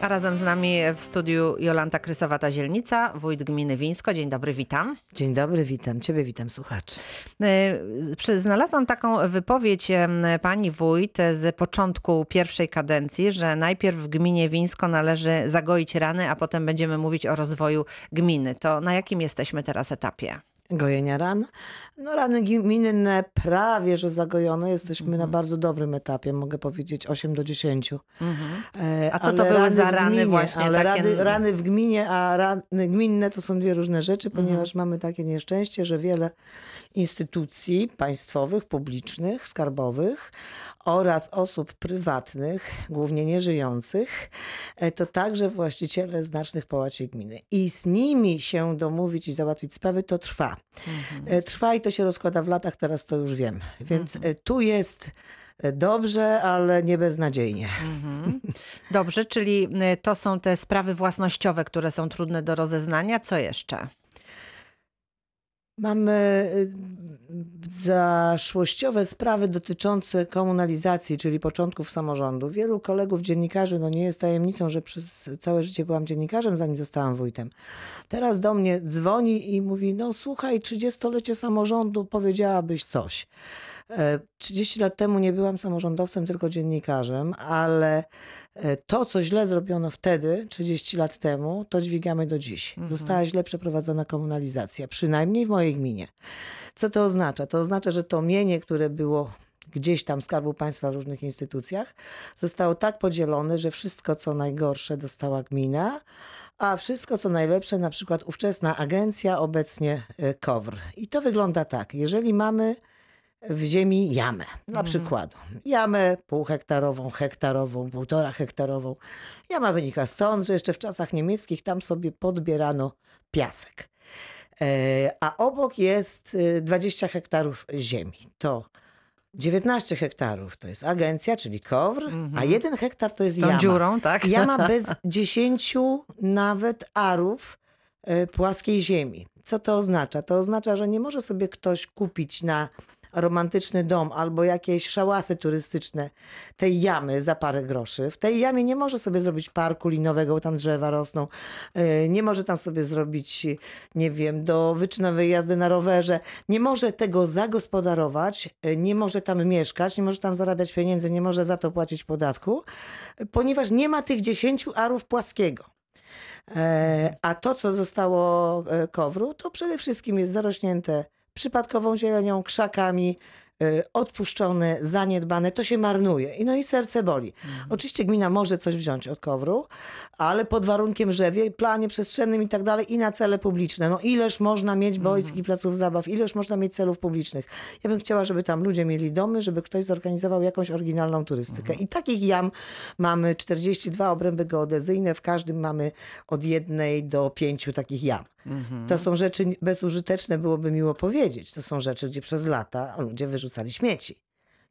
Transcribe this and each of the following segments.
A razem z nami w studiu Jolanta Krysowata-Zielnica, wójt gminy Wińsko. Dzień dobry, witam. Dzień dobry, witam Ciebie, witam słuchaczy. E, Znalazłam taką wypowiedź pani wójt z początku pierwszej kadencji, że najpierw w gminie Wińsko należy zagoić rany, a potem będziemy mówić o rozwoju gminy. To na jakim jesteśmy teraz etapie? Gojenia ran. No rany gminne prawie, że zagojone. Jesteśmy na bardzo dobrym etapie, mogę powiedzieć 8 do 10. E, Mhm. A co ale to były za rany gminie, właśnie Ale takie- rany, rany w gminie, a rany gminne to są dwie różne rzeczy, Mhm. ponieważ mamy takie nieszczęście, że wiele instytucji państwowych, publicznych, skarbowych oraz osób prywatnych, głównie nieżyjących, e, to także właściciele znacznych połaci gminy. I z nimi się domówić i załatwić sprawy to trwa. E, Trwa i to się rozkłada w latach, teraz to już wiem. Więc e, tu jest e, dobrze, ale nie beznadziejnie. Dobrze, czyli to są te sprawy własnościowe, które są trudne do rozeznania. Co jeszcze? Mamy y, zaszłościowe sprawy dotyczące komunalizacji, czyli początków samorządu. Wielu kolegów dziennikarzy, no nie jest tajemnicą, że przez całe życie byłam dziennikarzem, zanim zostałam wójtem. Teraz do mnie dzwoni i mówi, no słuchaj, 30-lecie samorządu, powiedziałabyś coś. E, 30 lat temu nie byłam samorządowcem, tylko dziennikarzem, ale e, to, co źle zrobiono wtedy, 30 lat temu, to dźwigamy do dziś. Została źle przeprowadzona komunalizacja, przynajmniej w mojej gminie. Co to oznacza? To oznacza, że to mienie, które było gdzieś tam Skarbu Państwa w różnych instytucjach, zostało tak podzielone, że wszystko, co najgorsze, dostała gmina, a wszystko, co najlepsze, na przykład ówczesna agencja, obecnie e, KOWR. I to wygląda tak. Jeżeli mamy w ziemi jamę, na przykład jamę półhektarową, hektarową, półtora hektarową. Jama wynika stąd, że jeszcze w czasach niemieckich tam sobie podbierano piasek. E, A obok jest e, 20 hektarów ziemi. To 19 hektarów to jest agencja, czyli KOWR, a jeden hektar to jest Tą jama. dziurą, tak? Jama bez 10 nawet arów e, płaskiej ziemi. Co to oznacza? To oznacza, że nie może sobie ktoś kupić na romantyczny dom albo jakieś szałasy turystyczne tej jamy za parę groszy. W tej jamie nie może sobie zrobić parku linowego, bo tam drzewa rosną. E, Nie może tam sobie zrobić, nie wiem, do wyczynowej jazdy na rowerze. Nie może tego zagospodarować, e, nie może tam mieszkać, nie może tam zarabiać pieniędzy, nie może za to płacić podatku, e, ponieważ nie ma tych 10 arów płaskiego. A to, co zostało kowru, to przede wszystkim jest zarośnięte przypadkową zielenią, krzakami, e, odpuszczone, zaniedbane, to się marnuje. I no i serce boli. Oczywiście gmina może coś wziąć od kowru, ale pod warunkiem, że w planie przestrzennym i tak dalej i na cele publiczne. No ileż można mieć boisk i placów zabaw, ileż można mieć celów publicznych. Ja bym chciała, żeby tam ludzie mieli domy, żeby ktoś zorganizował jakąś oryginalną turystykę. I takich jam mamy 42 obręby geodezyjne, w każdym mamy od jednej do pięciu takich jam. To są rzeczy bezużyteczne, byłoby miło powiedzieć. To są rzeczy, gdzie przez lata ludzie wyrzucali śmieci.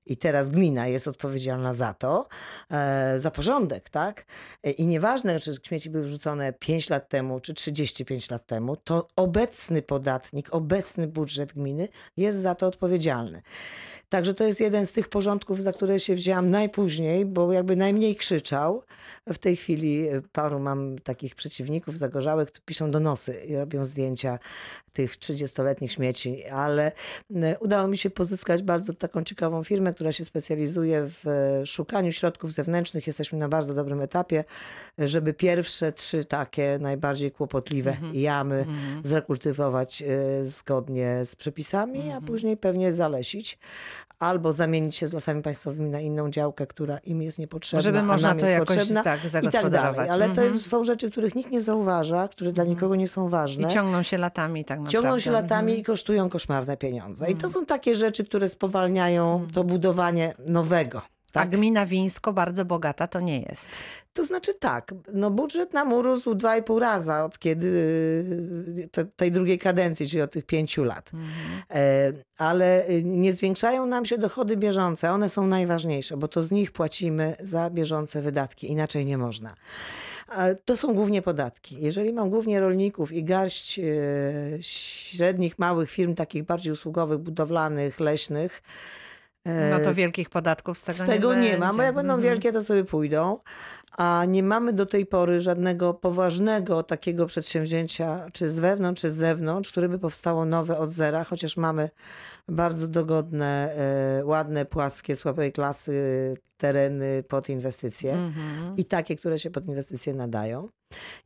I teraz gmina jest odpowiedzialna za to, e, za porządek, tak? E, I nieważne, czy śmieci były wrzucone 5 lat temu, czy 35 lat temu, to obecny podatnik, obecny budżet gminy jest za to odpowiedzialny. Także to jest jeden z tych porządków, za które się wzięłam najpóźniej, bo jakby najmniej krzyczał. W tej chwili e, paru mam takich przeciwników zagorzałych, którzy piszą donosy i robią zdjęcia tych 30-letnich śmieci, ale e, udało mi się pozyskać bardzo taką ciekawą firmę, która się specjalizuje w e, szukaniu środków zewnętrznych. Jesteśmy na bardzo dobrym etapie, żeby pierwsze trzy takie najbardziej kłopotliwe jamy zrekultywować e, zgodnie z przepisami, a później pewnie zalesić albo zamienić się z lasami państwowymi na inną działkę, która im jest niepotrzebna, Żeby można to jest jakoś, potrzebna tak, i tak zagospodarować. Ale to Mhm. jest, są rzeczy, których nikt nie zauważa, które dla nikogo nie są ważne. I ciągną się latami tak naprawdę. Ciągną się latami Mhm. i kosztują koszmarne pieniądze. I to są takie rzeczy, które spowalniają to budowanie nowego. A Tak? gmina Wińsko bardzo bogata to nie jest. To znaczy tak, no budżet nam urósł dwa i pół raza od kiedy y, te, tej drugiej kadencji, czyli od tych pięciu lat. E, Ale y, nie zwiększają nam się dochody bieżące. One są najważniejsze, bo to z nich płacimy za bieżące wydatki. Inaczej nie można. A To są głównie podatki. Jeżeli mam głównie rolników i garść e, średnich, małych firm, takich bardziej usługowych, budowlanych, leśnych, No to wielkich podatków z tego, z tego nie, nie, ma, bo jak będą Mhm. wielkie, to sobie pójdą. A nie mamy do tej pory żadnego poważnego takiego przedsięwzięcia, czy z wewnątrz, czy z zewnątrz, które by powstało nowe od zera, chociaż mamy bardzo dogodne, e, ładne, płaskie, słabej klasy tereny pod inwestycje. Mhm. I takie, które się pod inwestycje nadają.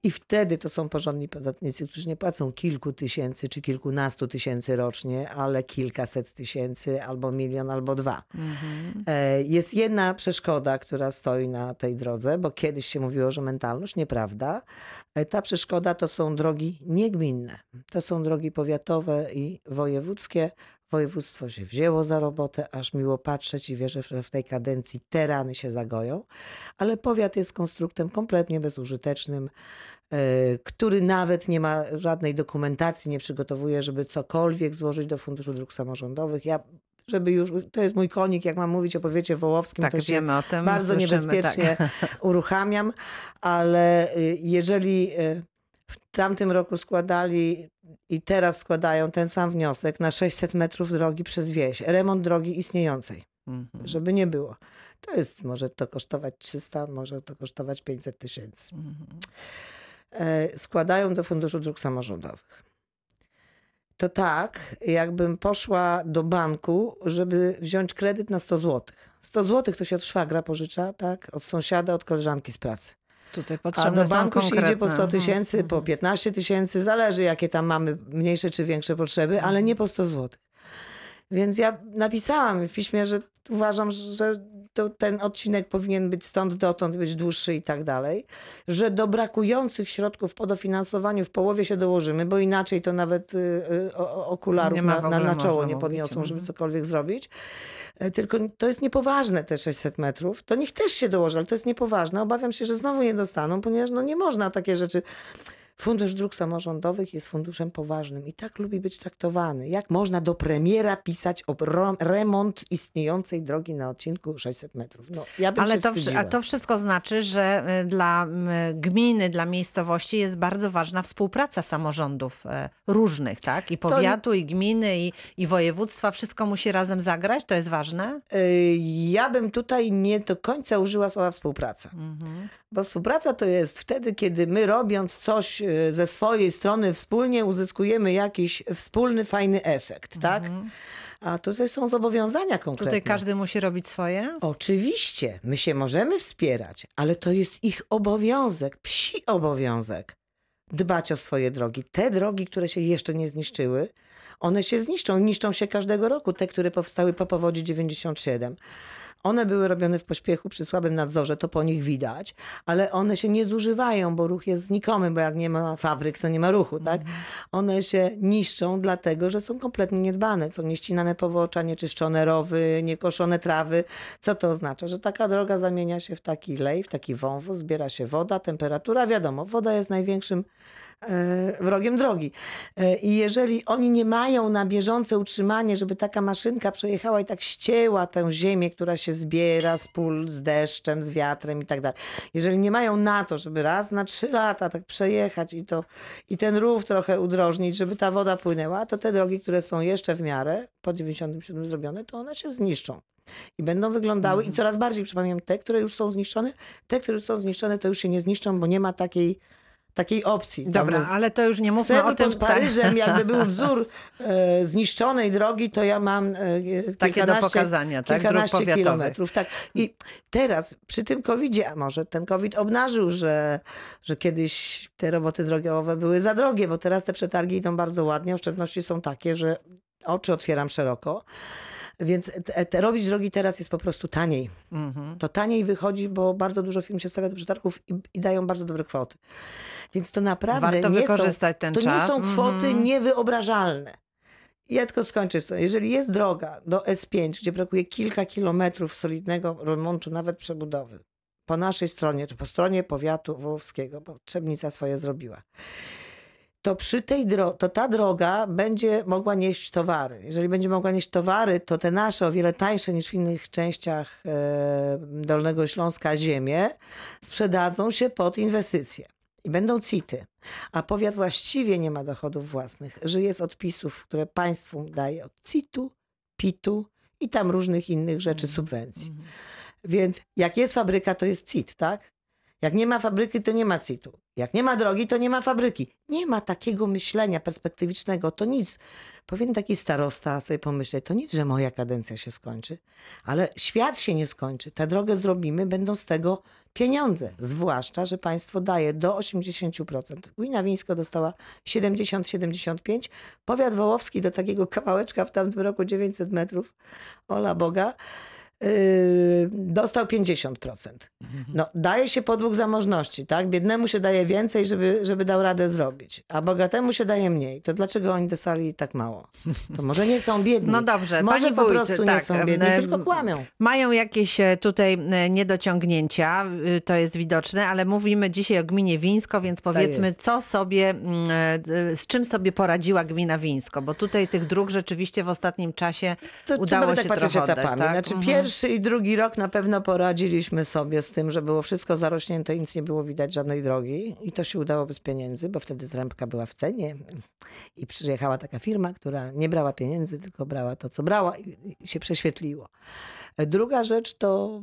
I wtedy to są porządni podatnicy, którzy nie płacą kilku tysięcy czy kilkunastu tysięcy rocznie, ale kilkaset tysięcy, albo milion, albo dwa. Mhm. E, Jest jedna przeszkoda, która stoi na tej drodze, bo kiedyś się mówiło, że mentalność, nieprawda. E, Ta przeszkoda to są drogi niegminne. To są drogi powiatowe i wojewódzkie. Województwo się wzięło za robotę, aż miło patrzeć i wierzę, że w tej kadencji te rany się zagoją. Ale powiat jest konstruktem kompletnie bezużytecznym, e, który nawet nie ma żadnej dokumentacji, nie przygotowuje, żeby cokolwiek złożyć do Funduszu Dróg Samorządowych. Ja żeby już, to jest mój konik, jak mam mówić o powiecie wołowskim, Tak, to się wiemy o tym. bardzo słyszymy, niebezpiecznie Tak. uruchamiam, ale y, jeżeli y, w tamtym roku składali i teraz składają ten sam wniosek na 600 metrów drogi przez wieś, remont drogi istniejącej, Mhm. żeby nie było. To jest, może to kosztować 300, może to kosztować 500 tysięcy. Mhm. E, Składają do Funduszu Dróg Samorządowych. To tak, jakbym poszła do banku, żeby wziąć kredyt na 100 zł. 100 zł to się od szwagra pożycza, tak? Od sąsiada, od koleżanki z pracy. Tutaj A do banku się idzie po konkretne. 100 Mhm. tysięcy, po 15 tysięcy, zależy jakie tam mamy mniejsze czy większe potrzeby, ale nie po 100 zł. Więc ja napisałam w piśmie, że uważam, że to ten odcinek powinien być stąd dotąd, być dłuższy i tak dalej, że do brakujących środków po dofinansowaniu w połowie się dołożymy, bo inaczej to nawet y, y, okularów na, na, na czoło nie mówić. podniosą, żeby cokolwiek zrobić. E, Tylko to jest niepoważne te 600 metrów. To niech też się dołoży, ale to jest niepoważne. Obawiam się, że znowu nie dostaną, ponieważ no nie można takie rzeczy. Fundusz Dróg Samorządowych jest funduszem poważnym i tak lubi być traktowany. Jak można do premiera pisać o remont istniejącej drogi na odcinku 600 metrów? No, ja bym Ale się to, wstydziła. a to wszystko znaczy, że y, dla gminy, dla miejscowości jest bardzo ważna współpraca samorządów e, różnych, tak? I powiatu, i gminy, i, i województwa. Wszystko musi razem zagrać? To jest ważne? Y, Ja bym tutaj nie do końca użyła słowa współpraca. Mhm. Bo współpraca to jest wtedy, kiedy my robiąc coś y, ze swojej strony wspólnie uzyskujemy jakiś wspólny, fajny efekt, tak? A tutaj są zobowiązania konkretne. Tutaj każdy musi robić swoje? Oczywiście, my się możemy wspierać, ale to jest ich obowiązek, psi obowiązek dbać o swoje drogi. Te drogi, które się jeszcze nie zniszczyły, one się zniszczą. Niszczą się każdego roku. Te, które powstały po powodzi 97. One były robione w pośpiechu, przy słabym nadzorze, to po nich widać, ale one się nie zużywają, bo ruch jest znikomy, bo jak nie ma fabryk, to nie ma ruchu, tak? One się niszczą dlatego, że są kompletnie niedbane. Są nieścinane powłocza, nieczyszczone rowy, niekoszone trawy. Co to oznacza? Że taka droga zamienia się w taki lej, w taki wąwóz, zbiera się woda, temperatura. Wiadomo, woda jest największym wrogiem drogi. E, I jeżeli oni nie mają na bieżące utrzymanie, żeby taka maszynka przejechała i tak ścięła tę ziemię, która się zbiera z pól, z deszczem, z wiatrem i tak dalej. Jeżeli nie mają na to, żeby raz na trzy lata tak przejechać i, to, i ten rów trochę udrożnić, żeby ta woda płynęła, to te drogi, które są jeszcze w miarę po 97 zrobione, to one się zniszczą. I będą wyglądały, i coraz bardziej przypominam, te, które już są zniszczone, te, które są zniszczone, to już się nie zniszczą, bo nie ma takiej, takiej opcji. Tam Dobra, w- ale to już nie mówmy Sewr o tym. pod Paryżem, jakby był wzór e, zniszczonej drogi, to ja mam e, Takie do pokazania, tak? Kilkanaście kilometrów. Tak. I teraz przy tym COVID-zie, a może ten COVID obnażył, że, że kiedyś te roboty drogowe były za drogie, bo teraz te przetargi idą bardzo ładnie, oszczędności są takie, że oczy otwieram szeroko. Więc te, te robić drogi teraz jest po prostu taniej. Mhm. To taniej wychodzi, bo bardzo dużo firm się stawia do przetargów i, i dają bardzo dobre kwoty. Więc to naprawdę Warto nie wykorzystać są, ten to czas. nie są kwoty Mhm. niewyobrażalne. Ja tylko skończę. Jeżeli jest droga do S5, gdzie brakuje kilka kilometrów solidnego remontu, nawet przebudowy, po naszej stronie, czy po stronie powiatu wołowskiego, bo Trzebnica swoje zrobiła, to przy tej dro- to ta droga będzie mogła nieść towary. Jeżeli będzie mogła nieść towary, to te nasze o wiele tańsze niż w innych częściach e, Dolnego Śląska ziemie sprzedadzą się pod inwestycje. I będą CIT-y. A powiat właściwie nie ma dochodów własnych. Żyje z odpisów, które państwu daje od CIT-u, PIT-u i tam różnych innych rzeczy, subwencji. Więc jak jest fabryka, to jest CIT, tak? Jak nie ma fabryki, to nie ma CIT-u. Jak nie ma drogi, to nie ma fabryki. Nie ma takiego myślenia perspektywicznego. To nic. Powinien taki starosta sobie pomyśleć, to nic, że moja kadencja się skończy, ale świat się nie skończy. Tę drogę zrobimy, będą z tego pieniądze. Zwłaszcza, że państwo daje do 80%. Gmina Wińsko dostała 70-75%. Powiat Wołowski do takiego kawałeczka w tamtym roku 900 metrów. Ola Boga dostał 50%. No, daje się podług zamożności, tak? Biednemu się daje więcej, żeby, żeby dał radę zrobić, a bogatemu się daje mniej. To dlaczego oni dostali tak mało? To może nie są biedni. No dobrze, może pani po wójt, prostu nie tak, są biedni, tylko kłamią. Mają jakieś e, tutaj e, niedociągnięcia, y, to jest widoczne, ale mówimy dzisiaj o gminie Wińsko, więc powiedzmy, jest. co sobie, mm, e, z czym sobie poradziła gmina Wińsko, bo tutaj tych dróg rzeczywiście w ostatnim czasie To udało by się tak trochę etapami. oddać, tak? Znaczy Mhm. Pierwszy i drugi rok na pewno poradziliśmy sobie z tym, że było wszystko zarośnięte nic nie było widać żadnej drogi i to się udało bez pieniędzy, bo wtedy zrębka była w cenie i przyjechała taka firma, która nie brała pieniędzy, tylko brała to, co brała i się prześwietliło. Druga rzecz to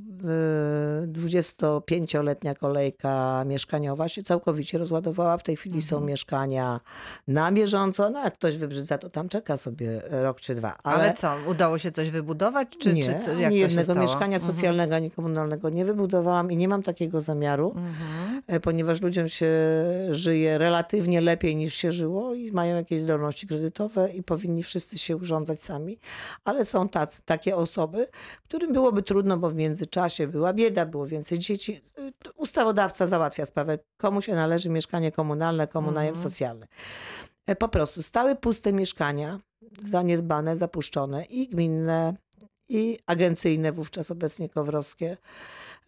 y, 25-letnia kolejka mieszkaniowa się całkowicie rozładowała. W tej chwili są mieszkania na bieżąco. No jak ktoś wybrzydza, to tam czeka sobie rok czy dwa. Ale co, udało się coś wybudować? Czy, nie, czy co, ani jak się jednego mieszkania Mhm. socjalnego, ani komunalnego nie wybudowałam i nie mam takiego zamiaru, Mhm. E, ponieważ ludziom się żyje relatywnie lepiej niż się żyło i mają jakieś zdolności kredytowe i powinni wszyscy się urządzać sami, ale są tacy, takie osoby, którym byłoby trudno, bo w międzyczasie była bieda, było więcej dzieci. E, Ustawodawca załatwia sprawę, komu się należy mieszkanie komunalne, komu najem Mhm. socjalny. E, Po prostu stały puste mieszkania, zaniedbane, zapuszczone i gminne, i agencyjne, wówczas obecnie kowrowskie,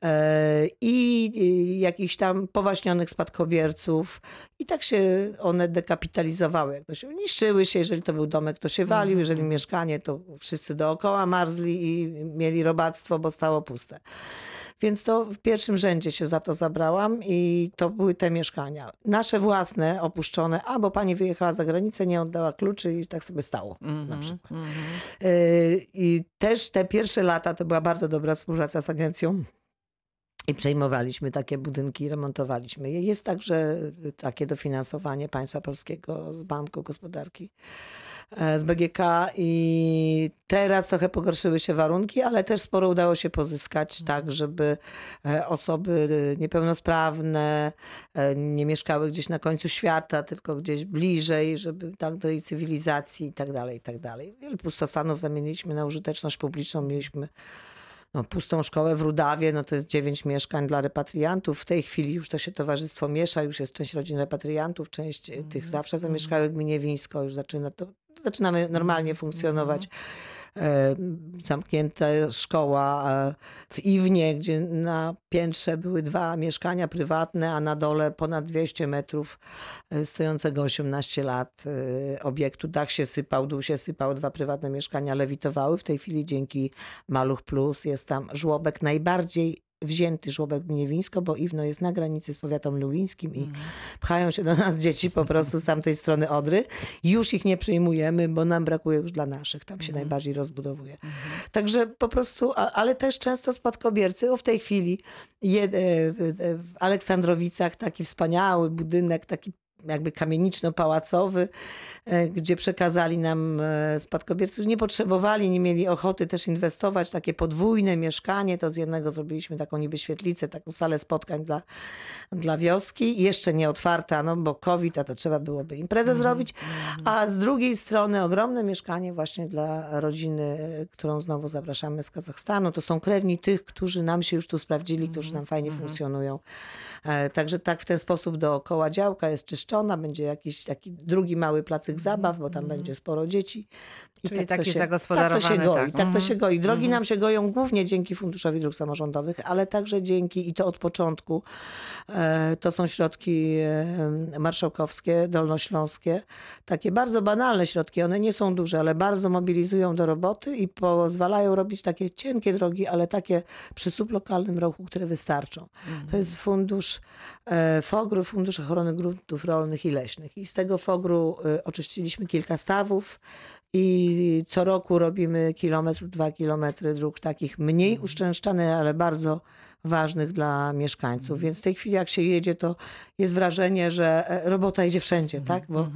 e, i i jakichś tam powaśnionych spadkobierców. I tak się one dekapitalizowały. Jak to się niszczyły się, jeżeli to był domek, to się walił, jeżeli mieszkanie, to wszyscy dookoła marzli i mieli robactwo, bo stało puste. Więc to w pierwszym rzędzie się za to zabrałam i to były te mieszkania. Nasze własne, opuszczone, albo pani wyjechała za granicę, nie oddała kluczy i tak sobie stało na Mhm, przykład. mhm. Yy, I też te pierwsze lata to była bardzo dobra współpraca z agencją. I przejmowaliśmy takie budynki, remontowaliśmy je. Jest także takie dofinansowanie państwa polskiego z Banku Gospodarki, z BGK i teraz trochę pogorszyły się warunki, ale też sporo udało się pozyskać tak, żeby e, osoby niepełnosprawne e, nie mieszkały gdzieś na końcu świata, tylko gdzieś bliżej, żeby tak do jej cywilizacji i tak dalej, i tak dalej. Wiele pustostanów zamieniliśmy na użyteczność publiczną. Mieliśmy no, pustą szkołę w Rudawie, no to jest dziewięć mieszkań dla repatriantów. W tej chwili już to się towarzystwo miesza, już jest część rodzin repatriantów, część e, tych zawsze zamieszkałych w gminie Wińsko, już zaczyna to, zaczynamy normalnie funkcjonować. E, Zamknięta szkoła e, w Iwnie, gdzie na piętrze były dwa mieszkania prywatne, a na dole ponad 200 metrów e, stojącego 18 lat obiektu. Dach się sypał, dół się sypał, dwa prywatne mieszkania lewitowały. W tej chwili dzięki Maluch Plus jest tam żłobek najbardziej wzięty żłobek Gniewińsko, bo Iwno jest na granicy z powiatem lubińskim i pchają się do nas dzieci po prostu z tamtej strony Odry. Już ich nie przyjmujemy, bo nam brakuje już dla naszych. Tam się najbardziej rozbudowuje. Także po prostu, ale też często spadkobiercy. O w tej chwili je, e, w w Aleksandrowicach taki wspaniały budynek, taki jakby kamieniczno-pałacowy, e, gdzie przekazali nam e, spadkobiercy. Nie potrzebowali, nie mieli ochoty też inwestować. Takie podwójne mieszkanie, to z jednego zrobiliśmy taką niby świetlicę, taką salę spotkań dla, dla wioski. Jeszcze nie otwarta, no bo COVID, a to trzeba byłoby imprezę zrobić. A z drugiej strony ogromne mieszkanie właśnie dla rodziny, którą znowu zapraszamy z Kazachstanu. To są krewni tych, którzy nam się już tu sprawdzili, którzy nam fajnie funkcjonują. E, Także tak w ten sposób dookoła działka jest czyszczona, będzie jakiś taki drugi mały placyk zabaw, bo tam będzie sporo dzieci. I Czyli tak to taki się, tak to się goi, tak. tak, to się goi. Drogi nam się goją głównie dzięki Funduszowi Dróg Samorządowych, ale także dzięki, i to od początku, e, to są środki e, marszałkowskie, dolnośląskie, takie bardzo banalne środki, one nie są duże, ale bardzo mobilizują do roboty i pozwalają robić takie cienkie drogi, ale takie przy sublokalnym ruchu, które wystarczą. To jest fundusz e, FOGR, Fundusz Ochrony Gruntów Rolnych, i leśnych. I z tego fogru y, oczyściliśmy kilka stawów i co roku robimy kilometr, dwa kilometry dróg takich mniej uszczęszczanych, ale bardzo ważnych dla mieszkańców. Więc w tej chwili jak się jedzie, to jest wrażenie, że e, robota idzie wszędzie, tak? Bo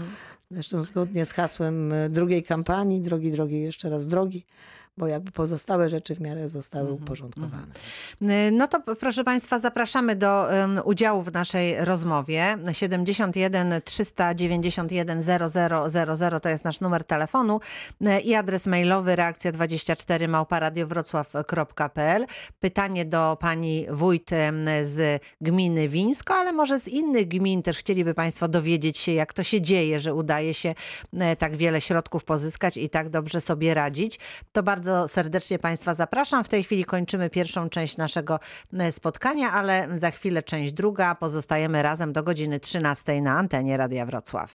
zresztą zgodnie z hasłem e, drugiej kampanii, drogi, drogi, jeszcze raz drogi, bo jakby pozostałe rzeczy w miarę zostały uporządkowane. Y, No to proszę Państwa, zapraszamy do udziału w naszej rozmowie. 71 391 0000 to jest nasz numer telefonu y, i adres mailowy reakcja 24 małparadiowrocław.pl. Pytanie do pani wójt z gminy Wińsko, ale może z innych gmin też chcieliby Państwo dowiedzieć się, jak to się dzieje, że udaje się e, tak wiele środków pozyskać i tak dobrze sobie radzić. To bardzo serdecznie Państwa zapraszam. W tej chwili kończymy pierwszą część naszego e, spotkania, ale za chwilę część druga. Pozostajemy razem do godziny 13 na antenie Radia Wrocław.